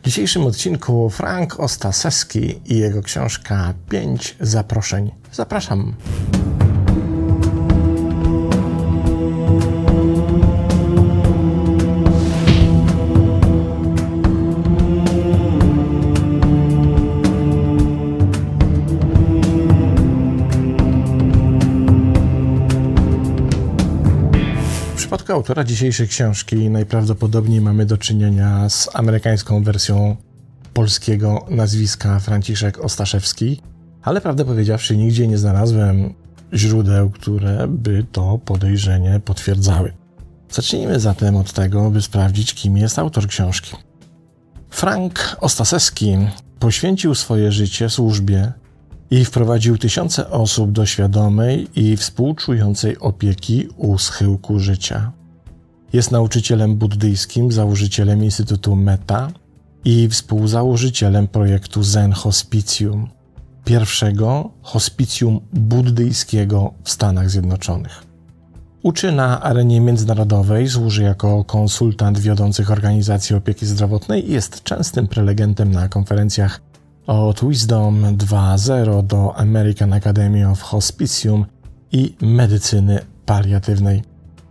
W dzisiejszym odcinku Frank Ostaseski i jego książka Pięć zaproszeń. Zapraszam. Autora dzisiejszej książki najprawdopodobniej mamy do czynienia z amerykańską wersją polskiego nazwiska Franciszek Ostaszewski, ale prawdę powiedziawszy, nigdzie nie znalazłem źródeł, które by to podejrzenie potwierdzały. Zacznijmy zatem od tego, by sprawdzić, kim jest autor książki. Frank Ostaszewski poświęcił swoje życie służbie i wprowadził tysiące osób do świadomej i współczującej opieki u schyłku życia. Jest nauczycielem buddyjskim, założycielem Instytutu Meta i współzałożycielem projektu Zen Hospitium, pierwszego hospicjum buddyjskiego w Stanach Zjednoczonych. Uczy na arenie międzynarodowej, służy jako konsultant wiodących organizacji opieki zdrowotnej i jest częstym prelegentem na konferencjach od Wisdom 2.0 do American Academy of Hospicium i medycyny paliatywnej.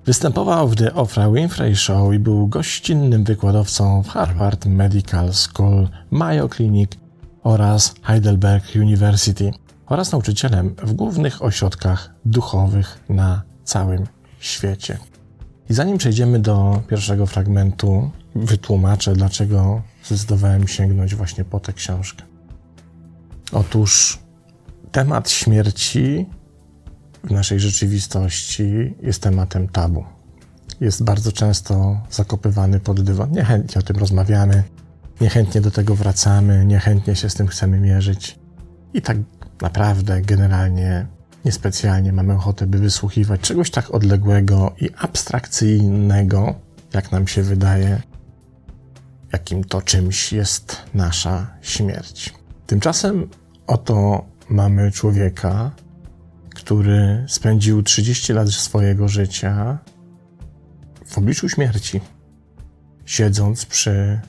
Występował w The Oprah Winfrey Show i był gościnnym wykładowcą w Harvard Medical School, Mayo Clinic oraz Heidelberg University oraz nauczycielem w głównych ośrodkach duchowych na całym świecie. I zanim przejdziemy do pierwszego fragmentu, wytłumaczę, dlaczego zdecydowałem sięgnąć właśnie po tę książkę. Otóż temat śmierci w naszej rzeczywistości jest tematem tabu. Jest bardzo często zakopywany pod dywan. Niechętnie o tym rozmawiamy, niechętnie do tego wracamy, niechętnie się z tym chcemy mierzyć. I tak naprawdę, generalnie, niespecjalnie mamy ochotę, by wysłuchiwać czegoś tak odległego i abstrakcyjnego, jak nam się wydaje, jakim to czymś jest nasza śmierć. Tymczasem oto mamy człowieka, który spędził 30 lat swojego życia w obliczu śmierci, siedząc przy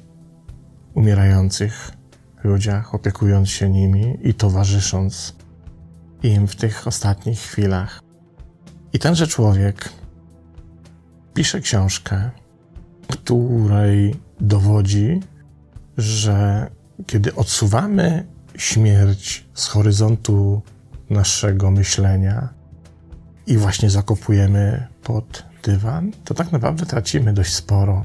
umierających ludziach, opiekując się nimi i towarzysząc im w tych ostatnich chwilach. I tenże człowiek pisze książkę, której dowodzi, że kiedy odsuwamy śmierć z horyzontu naszego myślenia i właśnie zakopujemy pod dywan, to tak naprawdę tracimy dość sporo,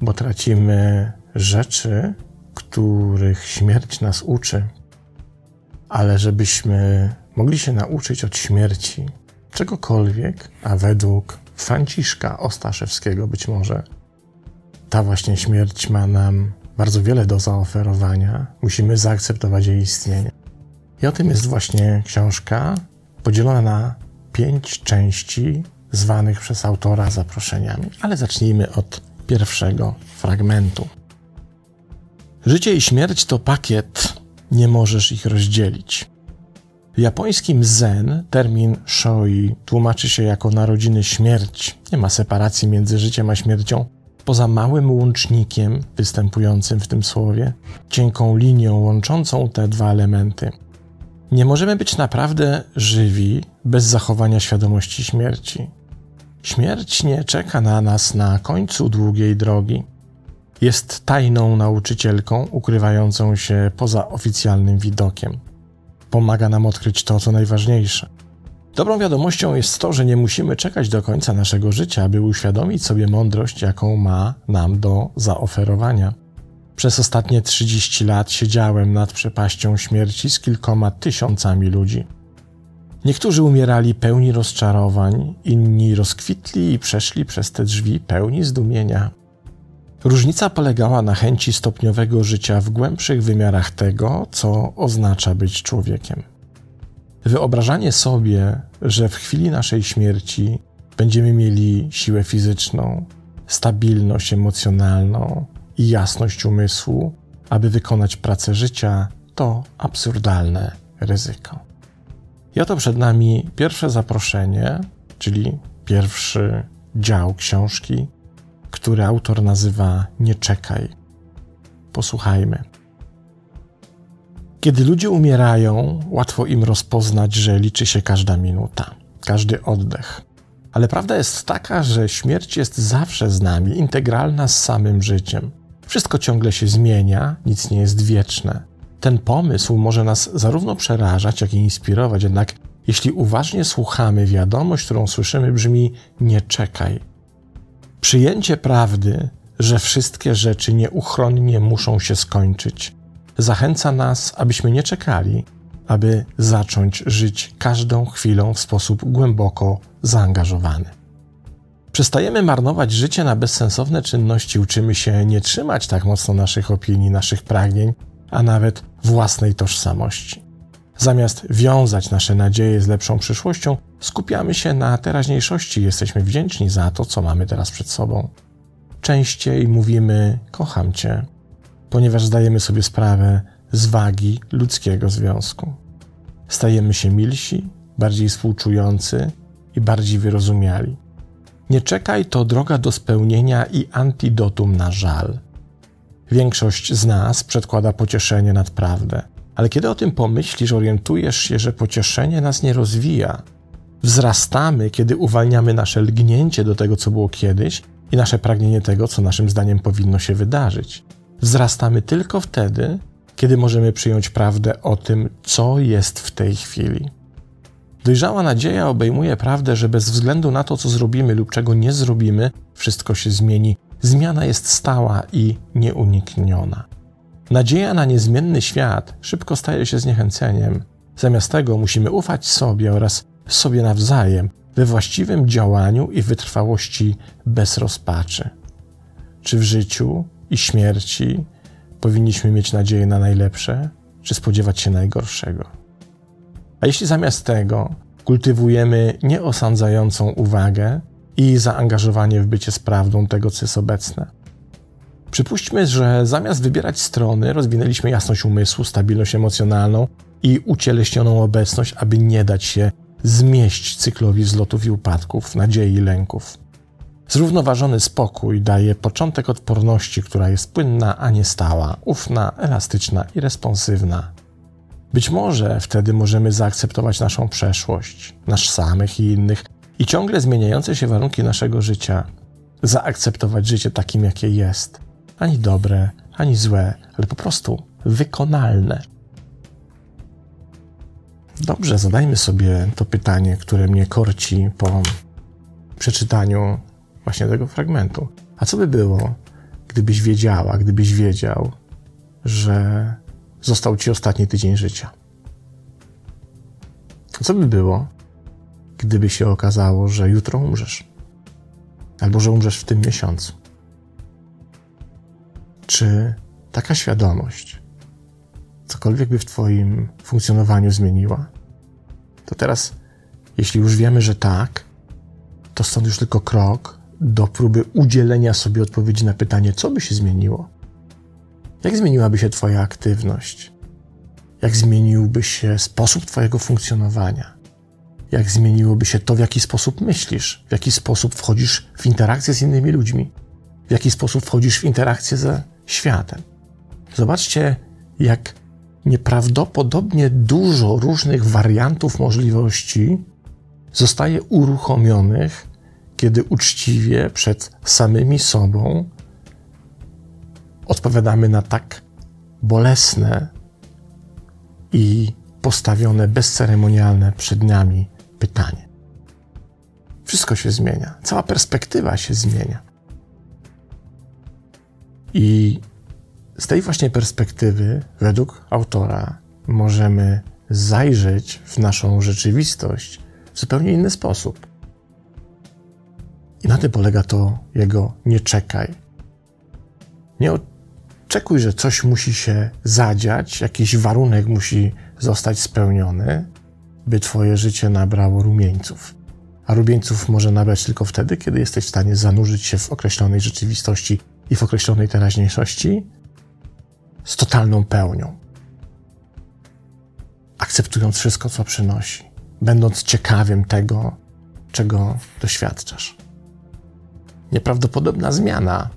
bo tracimy rzeczy, których śmierć nas uczy. Ale żebyśmy mogli się nauczyć od śmierci czegokolwiek, a według Franciszka Ostaszewskiego być może, ta właśnie śmierć ma nam bardzo wiele do zaoferowania, musimy zaakceptować jej istnienie. I o tym jest właśnie książka podzielona na pięć części, zwanych przez autora zaproszeniami. Ale zacznijmy od pierwszego fragmentu. Życie i śmierć to pakiet, nie możesz ich rozdzielić. W japońskim zen termin shoi tłumaczy się jako narodziny śmierć. Nie ma separacji między życiem a śmiercią, poza małym łącznikiem występującym w tym słowie, cienką linią łączącą te dwa elementy. Nie możemy być naprawdę żywi bez zachowania świadomości śmierci. Śmierć nie czeka na nas na końcu długiej drogi. Jest tajną nauczycielką ukrywającą się poza oficjalnym widokiem. Pomaga nam odkryć to, co najważniejsze. Dobrą wiadomością jest to, że nie musimy czekać do końca naszego życia, aby uświadomić sobie mądrość, jaką ma nam do zaoferowania. Przez ostatnie 30 lat siedziałem nad przepaścią śmierci z kilkoma tysiącami ludzi. Niektórzy umierali pełni rozczarowań, inni rozkwitli i przeszli przez te drzwi pełni zdumienia. Różnica polegała na chęci stopniowego życia w głębszych wymiarach tego, co oznacza być człowiekiem. Wyobrażanie sobie, że w chwili naszej śmierci będziemy mieli siłę fizyczną, stabilność emocjonalną i jasność umysłu, aby wykonać pracę życia, to absurdalne ryzyko. I oto przed nami pierwsze zaproszenie, czyli pierwszy dział książki, który autor nazywa Nie czekaj. posłuchajmy. Kiedy ludzie umierają, łatwo im rozpoznać, że liczy się każda minuta, każdy oddech. Ale prawda jest taka, że śmierć jest zawsze z nami, integralna z samym życiem. Wszystko ciągle się zmienia, nic nie jest wieczne. Ten pomysł może nas zarówno przerażać, jak i inspirować, jednak jeśli uważnie słuchamy, wiadomość, którą słyszymy, brzmi: Nie czekaj. Przyjęcie prawdy, że wszystkie rzeczy nieuchronnie muszą się skończyć, zachęca nas, abyśmy nie czekali, aby zacząć żyć każdą chwilą w sposób głęboko zaangażowany. Przestajemy marnować życie na bezsensowne czynności, uczymy się nie trzymać tak mocno naszych opinii, naszych pragnień, a nawet własnej tożsamości. Zamiast wiązać nasze nadzieje z lepszą przyszłością, skupiamy się na teraźniejszości i jesteśmy wdzięczni za to, co mamy teraz przed sobą. Częściej mówimy: Kocham Cię, ponieważ zdajemy sobie sprawę z wagi ludzkiego związku. Stajemy się milsi, bardziej współczujący i bardziej wyrozumiali. Nie czekaj to droga do spełnienia i antidotum na żal. Większość z nas przedkłada pocieszenie nad prawdę, ale kiedy o tym pomyślisz, orientujesz się, że pocieszenie nas nie rozwija. Wzrastamy, kiedy uwalniamy nasze lgnięcie do tego, co było kiedyś i nasze pragnienie tego, co naszym zdaniem powinno się wydarzyć. Wzrastamy tylko wtedy, kiedy możemy przyjąć prawdę o tym, co jest w tej chwili. Dojrzała nadzieja obejmuje prawdę, że bez względu na to, co zrobimy lub czego nie zrobimy, wszystko się zmieni. Zmiana jest stała i nieunikniona. Nadzieja na niezmienny świat szybko staje się zniechęceniem. Zamiast tego musimy ufać sobie oraz sobie nawzajem we właściwym działaniu i wytrwałości bez rozpaczy. Czy w życiu i śmierci powinniśmy mieć nadzieję na najlepsze, czy spodziewać się najgorszego? Jeśli zamiast tego kultywujemy nieosądzającą uwagę i zaangażowanie w bycie z prawdą tego, co jest obecne? Przypuśćmy, że zamiast wybierać strony, rozwinęliśmy jasność umysłu, stabilność emocjonalną i ucieleśnioną obecność, aby nie dać się zmieść cyklowi wzlotów i upadków, nadziei i lęków. Zrównoważony spokój daje początek odporności, która jest płynna, a nie stała, ufna, elastyczna i responsywna. Być może wtedy możemy zaakceptować naszą przeszłość, nasz samych i innych i ciągle zmieniające się warunki naszego życia, zaakceptować życie takim, jakie jest. Ani dobre, ani złe, ale po prostu wykonalne. Dobrze, zadajmy sobie to pytanie, które mnie korci po przeczytaniu właśnie tego fragmentu. A co by było, gdybyś wiedziała, gdybyś wiedział, że został ci ostatni tydzień życia? Co by było, gdyby się okazało, że jutro umrzesz? Albo że umrzesz w tym miesiącu? Czy taka świadomość cokolwiek by w Twoim funkcjonowaniu zmieniła? To teraz, jeśli już wiemy, że tak, to stąd już tylko krok do próby udzielenia sobie odpowiedzi na pytanie, co by się zmieniło? Jak zmieniłaby się Twoja aktywność? Jak zmieniłby się sposób Twojego funkcjonowania? Jak zmieniłoby się to, w jaki sposób myślisz, w jaki sposób wchodzisz w interakcję z innymi ludźmi, w jaki sposób wchodzisz w interakcję ze światem? Zobaczcie, jak nieprawdopodobnie dużo różnych wariantów możliwości zostaje uruchomionych, kiedy uczciwie przed samymi sobą odpowiadamy na tak bolesne i postawione bezceremonialne przed nami pytanie. Wszystko się zmienia, cała perspektywa się zmienia. I z tej właśnie perspektywy, według autora, możemy zajrzeć w naszą rzeczywistość w zupełnie inny sposób. I na tym polega to jego nie czekaj. Nie oczekuj, że coś musi się zadziać, jakiś warunek musi zostać spełniony, by twoje życie nabrało rumieńców. A rumieńców może nabrać tylko wtedy, kiedy jesteś w stanie zanurzyć się w określonej rzeczywistości i w określonej teraźniejszości z totalną pełnią. Akceptując wszystko, co przynosi, będąc ciekawym tego, czego doświadczasz. Nieprawdopodobna zmiana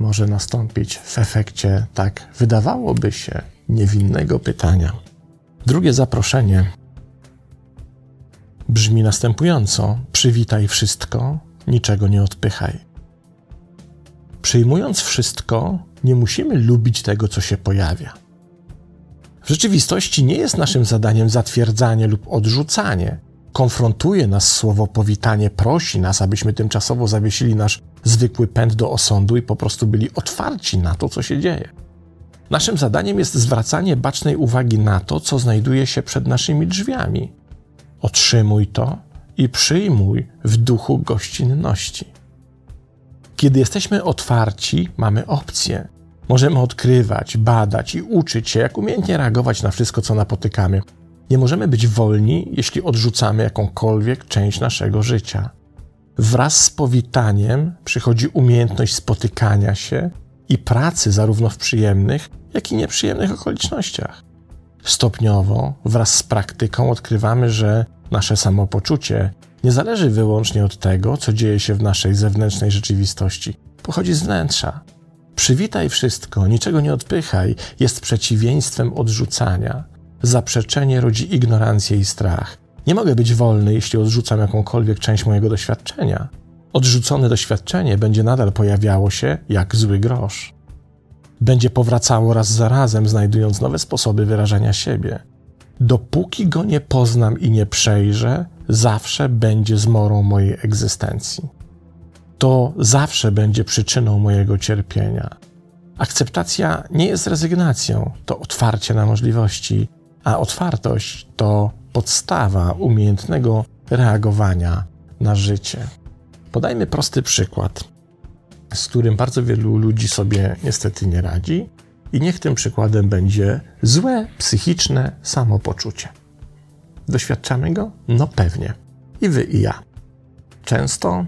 może nastąpić w efekcie tak wydawałoby się niewinnego pytania. Drugie zaproszenie brzmi następująco: Przywitaj wszystko, niczego nie odpychaj. Przyjmując wszystko, nie musimy lubić tego, co się pojawia. W rzeczywistości nie jest naszym zadaniem zatwierdzanie lub odrzucanie. Konfrontuje nas słowo powitanie, prosi nas, abyśmy tymczasowo zawiesili nasz zwykły pęd do osądu i po prostu byli otwarci na to, co się dzieje. Naszym zadaniem jest zwracanie bacznej uwagi na to, co znajduje się przed naszymi drzwiami. Otrzymuj to i przyjmuj w duchu gościnności. Kiedy jesteśmy otwarci, mamy opcje. Możemy odkrywać, badać i uczyć się, jak umiejętnie reagować na wszystko, co napotykamy. Nie możemy być wolni, jeśli odrzucamy jakąkolwiek część naszego życia. Wraz z powitaniem przychodzi umiejętność spotykania się i pracy zarówno w przyjemnych, jak i nieprzyjemnych okolicznościach. Stopniowo, wraz z praktyką, odkrywamy, że nasze samopoczucie nie zależy wyłącznie od tego, co dzieje się w naszej zewnętrznej rzeczywistości. Pochodzi z wnętrza. Przywitaj wszystko, niczego nie odpychaj, jest przeciwieństwem odrzucania. Zaprzeczenie rodzi ignorancję i strach. Nie mogę być wolny, jeśli odrzucam jakąkolwiek część mojego doświadczenia. Odrzucone doświadczenie będzie nadal pojawiało się jak zły grosz. Będzie powracało raz za razem, znajdując nowe sposoby wyrażania siebie. Dopóki go nie poznam i nie przejrzę, zawsze będzie zmorą mojej egzystencji. To zawsze będzie przyczyną mojego cierpienia. Akceptacja nie jest rezygnacją, to otwarcie na możliwości, a otwartość to podstawa umiejętnego reagowania na życie. Podajmy prosty przykład, z którym bardzo wielu ludzi sobie niestety nie radzi, i niech tym przykładem będzie złe psychiczne samopoczucie. Doświadczamy go? No pewnie. I wy, i ja. Często,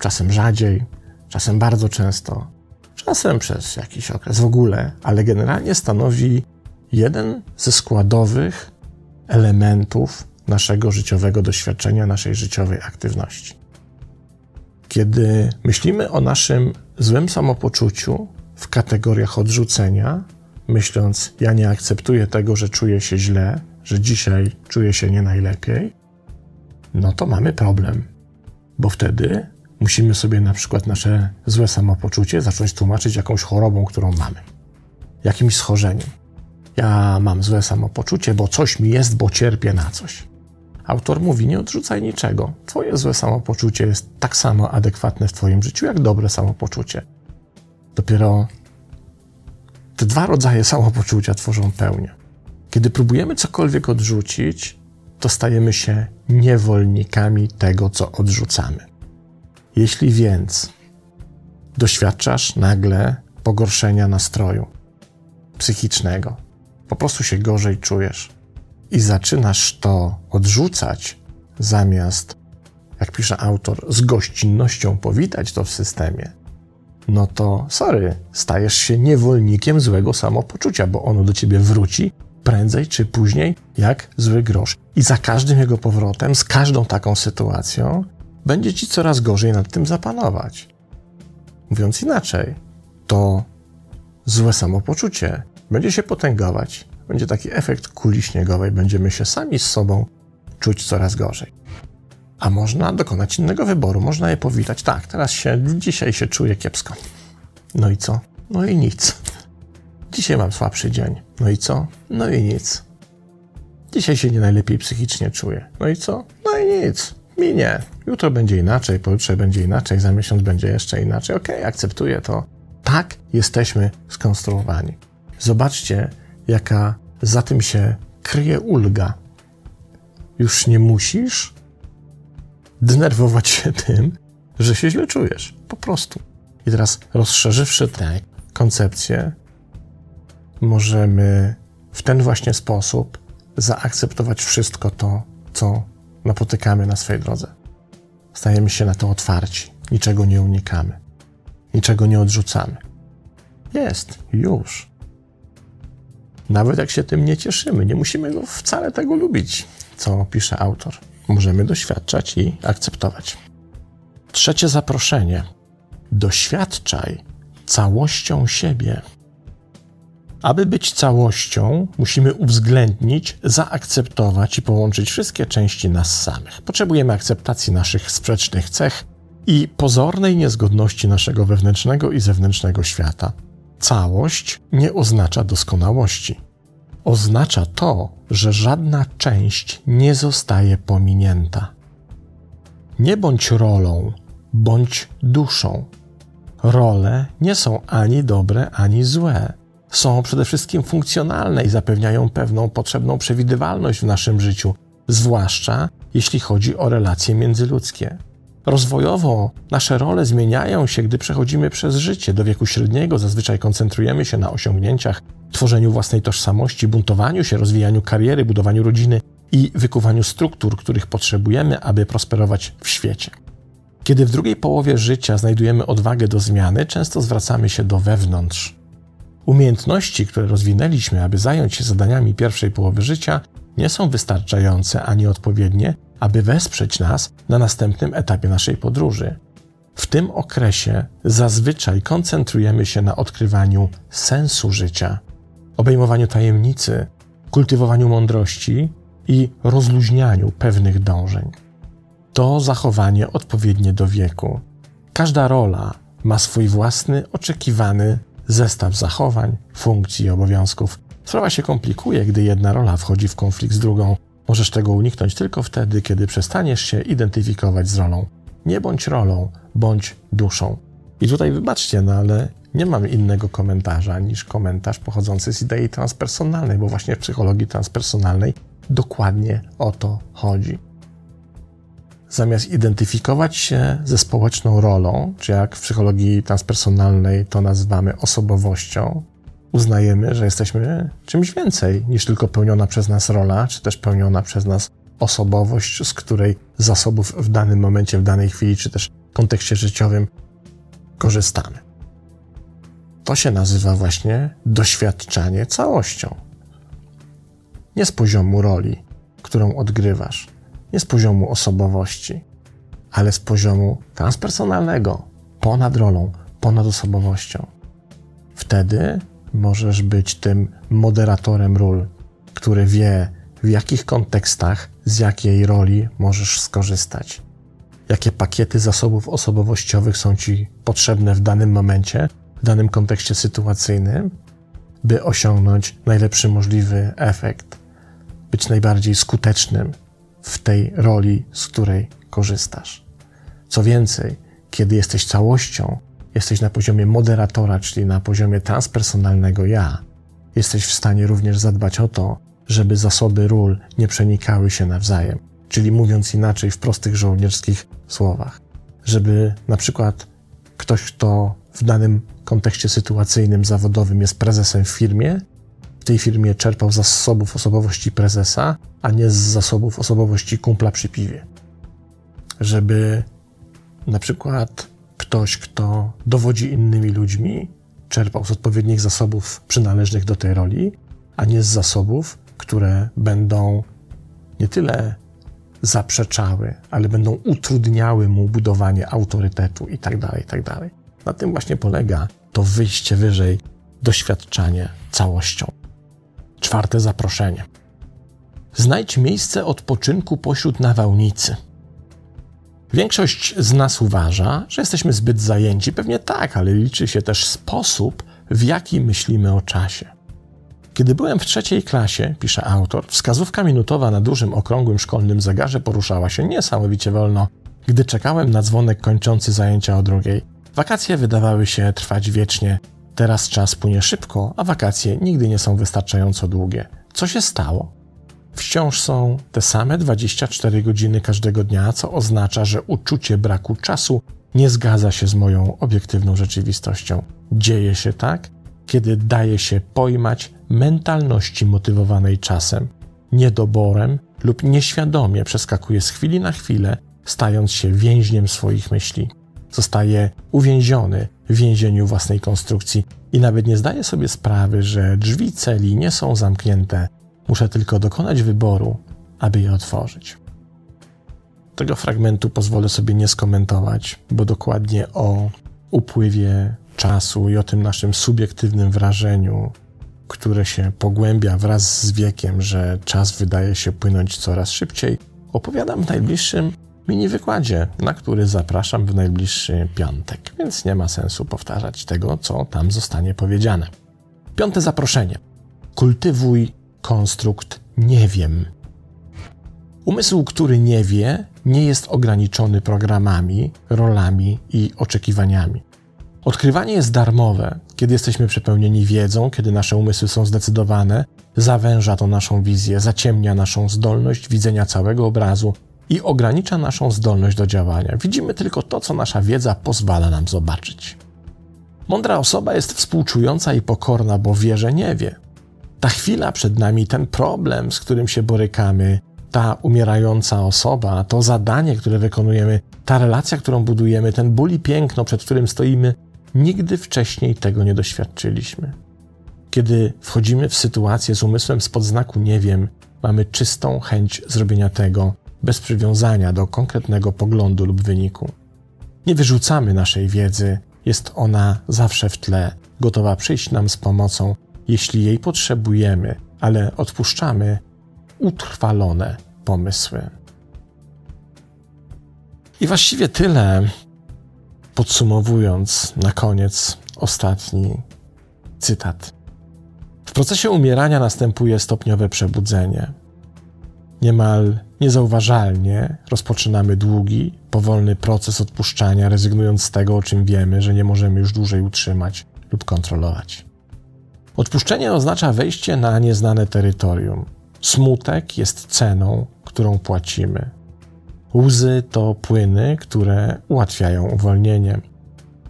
czasem rzadziej, czasem bardzo często, czasem przez jakiś okres w ogóle, ale generalnie stanowi jeden ze składowych elementów naszego życiowego doświadczenia, naszej życiowej aktywności. Kiedy myślimy o naszym złym samopoczuciu w kategoriach odrzucenia, myśląc, ja nie akceptuję tego, że czuję się źle, że dzisiaj czuję się nie najlepiej, no to mamy problem, bo wtedy musimy sobie na przykład nasze złe samopoczucie zacząć tłumaczyć jakąś chorobą, którą mamy, jakimś schorzeniem. Ja mam złe samopoczucie, bo coś mi jest, bo cierpię na coś. Autor mówi: Nie odrzucaj niczego. Twoje złe samopoczucie jest tak samo adekwatne w Twoim życiu, jak dobre samopoczucie. Dopiero te dwa rodzaje samopoczucia tworzą pełnię. Kiedy próbujemy cokolwiek odrzucić, to stajemy się niewolnikami tego, co odrzucamy. Jeśli więc doświadczasz nagle pogorszenia nastroju psychicznego, po prostu się gorzej czujesz i zaczynasz to odrzucać, zamiast, jak pisze autor, z gościnnością powitać to w systemie, no to sorry, stajesz się niewolnikiem złego samopoczucia, bo ono do ciebie wróci prędzej czy później jak zły grosz. I za każdym jego powrotem, z każdą taką sytuacją, będzie ci coraz gorzej nad tym zapanować. Mówiąc inaczej, to złe samopoczucie będzie się potęgować, będzie taki efekt kuli śniegowej, będziemy się sami z sobą czuć coraz gorzej. A można dokonać innego wyboru, można je powitać. Tak, teraz się, dzisiaj się czuję kiepsko. No i co? No i nic. Dzisiaj mam słabszy dzień. No i co? No i nic. Dzisiaj się nie najlepiej psychicznie czuję. No i co? No i nic. Minie. Jutro będzie inaczej, pojutrze będzie inaczej, za miesiąc będzie jeszcze inaczej. Okej, okay, akceptuję to. Tak jesteśmy skonstruowani. Zobaczcie, jaka za tym się kryje ulga. Już nie musisz denerwować się tym, że się źle czujesz. Po prostu. I teraz rozszerzywszy tę koncepcję, możemy w ten właśnie sposób zaakceptować wszystko to, co napotykamy na swojej drodze. Stajemy się na to otwarci, niczego nie unikamy, niczego nie odrzucamy. Jest, już. Nawet jak się tym nie cieszymy, nie musimy go wcale tego lubić, co pisze autor. Możemy doświadczać i akceptować. Trzecie zaproszenie. Doświadczaj całością siebie. Aby być całością, musimy uwzględnić, zaakceptować i połączyć wszystkie części nas samych. Potrzebujemy akceptacji naszych sprzecznych cech i pozornej niezgodności naszego wewnętrznego i zewnętrznego świata. Całość nie oznacza doskonałości. Oznacza to, że żadna część nie zostaje pominięta. Nie bądź rolą, bądź duszą. Role nie są ani dobre, ani złe. Są przede wszystkim funkcjonalne i zapewniają pewną potrzebną przewidywalność w naszym życiu, zwłaszcza jeśli chodzi o relacje międzyludzkie. Rozwojowo nasze role zmieniają się, gdy przechodzimy przez życie. Do wieku średniego zazwyczaj koncentrujemy się na osiągnięciach, tworzeniu własnej tożsamości, buntowaniu się, rozwijaniu kariery, budowaniu rodziny i wykuwaniu struktur, których potrzebujemy, aby prosperować w świecie. Kiedy w drugiej połowie życia znajdujemy odwagę do zmiany, często zwracamy się do wewnątrz. Umiejętności, które rozwinęliśmy, aby zająć się zadaniami pierwszej połowy życia, nie są wystarczające ani odpowiednie, aby wesprzeć nas na następnym etapie naszej podróży. W tym okresie zazwyczaj koncentrujemy się na odkrywaniu sensu życia, obejmowaniu tajemnicy, kultywowaniu mądrości i rozluźnianiu pewnych dążeń. To zachowanie odpowiednie do wieku. Każda rola ma swój własny, oczekiwany zestaw zachowań, funkcji i obowiązków. Sprawa się komplikuje, gdy jedna rola wchodzi w konflikt z drugą. Możesz tego uniknąć tylko wtedy, kiedy przestaniesz się identyfikować z rolą. Nie bądź rolą, bądź duszą. I tutaj wybaczcie, no ale nie mam innego komentarza niż komentarz pochodzący z idei transpersonalnej, bo właśnie w psychologii transpersonalnej dokładnie o to chodzi. Zamiast identyfikować się ze społeczną rolą, czy jak w psychologii transpersonalnej to nazywamy osobowością, uznajemy, że jesteśmy czymś więcej niż tylko pełniona przez nas rola, czy też pełniona przez nas osobowość, z której zasobów w danym momencie, w danej chwili, czy też kontekście życiowym korzystamy. To się nazywa właśnie doświadczanie całością. Nie z poziomu roli, którą odgrywasz, nie z poziomu osobowości, ale z poziomu transpersonalnego, ponad rolą, ponad osobowością. Wtedy możesz być tym moderatorem ról, który wie, w jakich kontekstach, z jakiej roli możesz skorzystać. Jakie pakiety zasobów osobowościowych są ci potrzebne w danym momencie, w danym kontekście sytuacyjnym, by osiągnąć najlepszy możliwy efekt, być najbardziej skutecznym w tej roli, z której korzystasz. Co więcej, kiedy jesteś całością, jesteś na poziomie moderatora, czyli na poziomie transpersonalnego ja, jesteś w stanie również zadbać o to, żeby zasoby ról nie przenikały się nawzajem. Czyli mówiąc inaczej, w prostych żołnierskich słowach, żeby na przykład ktoś, kto w danym kontekście sytuacyjnym, zawodowym jest prezesem w firmie, w tej firmie czerpał z zasobów osobowości prezesa, a nie z zasobów osobowości kumpla przy piwie. Żeby na przykład ktoś, kto dowodzi innymi ludźmi, czerpał z odpowiednich zasobów przynależnych do tej roli, a nie z zasobów, które będą nie tyle zaprzeczały, ale będą utrudniały mu budowanie autorytetu itd., tak itd. Tak Na tym właśnie polega to wyjście wyżej, doświadczanie całością. Czwarte zaproszenie. Znajdź miejsce odpoczynku pośród nawałnicy. Większość z nas uważa, że jesteśmy zbyt zajęci. Pewnie tak, ale liczy się też sposób, w jaki myślimy o czasie. Kiedy byłem w trzeciej klasie, pisze autor, wskazówka minutowa na dużym, okrągłym szkolnym zegarze poruszała się niesamowicie wolno, gdy czekałem na dzwonek kończący zajęcia o drugiej. Wakacje wydawały się trwać wiecznie. Teraz czas płynie szybko, a wakacje nigdy nie są wystarczająco długie. Co się stało? Wciąż są te same 24 godziny każdego dnia, co oznacza, że uczucie braku czasu nie zgadza się z moją obiektywną rzeczywistością. Dzieje się tak, kiedy daje się pojmać mentalności motywowanej czasem, niedoborem lub nieświadomie przeskakuje z chwili na chwilę, stając się więźniem swoich myśli. Zostaje uwięziony w więzieniu własnej konstrukcji i nawet nie zdaje sobie sprawy, że drzwi celi nie są zamknięte. Muszę tylko dokonać wyboru, aby je otworzyć. Tego fragmentu pozwolę sobie nie skomentować, bo dokładnie o upływie czasu i o tym naszym subiektywnym wrażeniu, które się pogłębia wraz z wiekiem, że czas wydaje się płynąć coraz szybciej, opowiadam w najbliższym mini wykładzie, na który zapraszam w najbliższy piątek, więc nie ma sensu powtarzać tego, co tam zostanie powiedziane. Piąte zaproszenie. Kultywuj konstrukt nie wiem. Umysł, który nie wie, nie jest ograniczony programami, rolami i oczekiwaniami. Odkrywanie jest darmowe, kiedy jesteśmy przepełnieni wiedzą, kiedy nasze umysły są zdecydowane, zawęża to naszą wizję, zaciemnia naszą zdolność widzenia całego obrazu i ogranicza naszą zdolność do działania. Widzimy tylko to, co nasza wiedza pozwala nam zobaczyć. Mądra osoba jest współczująca i pokorna, bo wie, że nie wie. Ta chwila przed nami, ten problem, z którym się borykamy, ta umierająca osoba, to zadanie, które wykonujemy, ta relacja, którą budujemy, ten ból i piękno, przed którym stoimy, nigdy wcześniej tego nie doświadczyliśmy. Kiedy wchodzimy w sytuację z umysłem spod znaku nie wiem, mamy czystą chęć zrobienia tego bez przywiązania do konkretnego poglądu lub wyniku. Nie wyrzucamy naszej wiedzy, jest ona zawsze w tle, gotowa przyjść nam z pomocą, jeśli jej potrzebujemy, ale odpuszczamy utrwalone pomysły. I właściwie tyle. Podsumowując, na koniec ostatni cytat. W procesie umierania następuje stopniowe przebudzenie. Niemal niezauważalnie rozpoczynamy długi, powolny proces odpuszczania, rezygnując z tego, o czym wiemy, że nie możemy już dłużej utrzymać lub kontrolować. Odpuszczenie oznacza wejście na nieznane terytorium. Smutek jest ceną, którą płacimy. Łzy to płyny, które ułatwiają uwolnienie.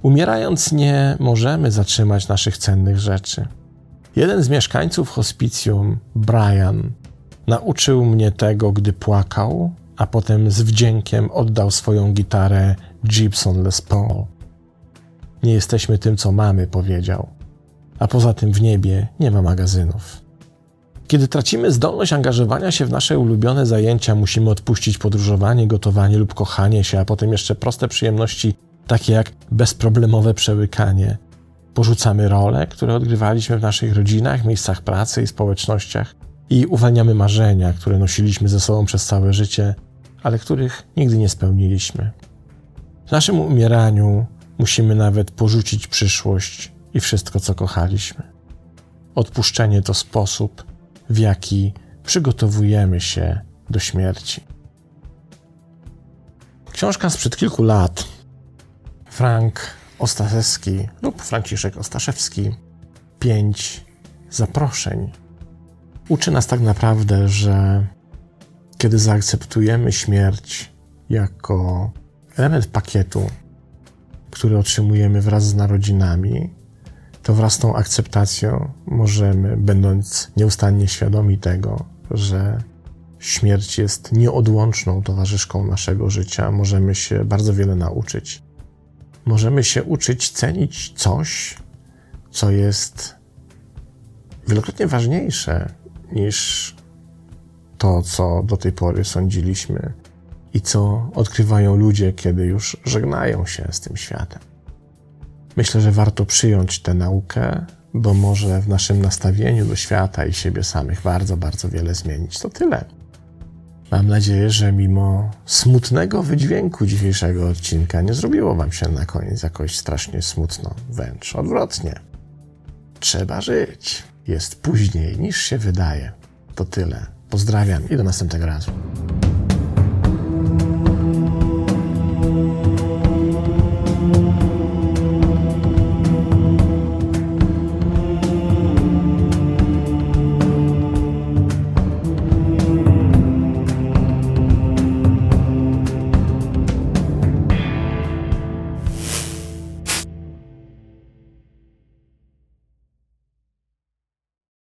Umierając nie możemy zatrzymać naszych cennych rzeczy. Jeden z mieszkańców hospicjum, Brian, nauczył mnie tego, gdy płakał, a potem z wdziękiem oddał swoją gitarę Gibson Les Paul. Nie jesteśmy tym, co mamy, powiedział. A poza tym w niebie nie ma magazynów. Kiedy tracimy zdolność angażowania się w nasze ulubione zajęcia, musimy odpuścić podróżowanie, gotowanie lub kochanie się, a potem jeszcze proste przyjemności, takie jak bezproblemowe przełykanie. Porzucamy role, które odgrywaliśmy w naszych rodzinach, miejscach pracy i społecznościach i uwalniamy marzenia, które nosiliśmy ze sobą przez całe życie, ale których nigdy nie spełniliśmy. W naszym umieraniu musimy nawet porzucić przyszłość i wszystko, co kochaliśmy. Odpuszczenie to sposób, w jaki przygotowujemy się do śmierci. Książka sprzed kilku lat. Frank Ostaszewski lub Franciszek Ostaszewski. Pięć zaproszeń. Uczy nas tak naprawdę, że kiedy zaakceptujemy śmierć jako element pakietu, który otrzymujemy wraz z narodzinami, to wraz z tą akceptacją możemy, będąc nieustannie świadomi tego, że śmierć jest nieodłączną towarzyszką naszego życia, możemy się bardzo wiele nauczyć. Możemy się uczyć cenić coś, co jest wielokrotnie ważniejsze niż to, co do tej pory sądziliśmy i co odkrywają ludzie, kiedy już żegnają się z tym światem. Myślę, że warto przyjąć tę naukę, bo może w naszym nastawieniu do świata i siebie samych bardzo, bardzo wiele zmienić. To tyle. Mam nadzieję, że mimo smutnego wydźwięku dzisiejszego odcinka nie zrobiło Wam się na koniec jakoś strasznie smutno, wręcz odwrotnie. Trzeba żyć. Jest później niż się wydaje. To tyle. Pozdrawiam i do następnego razu.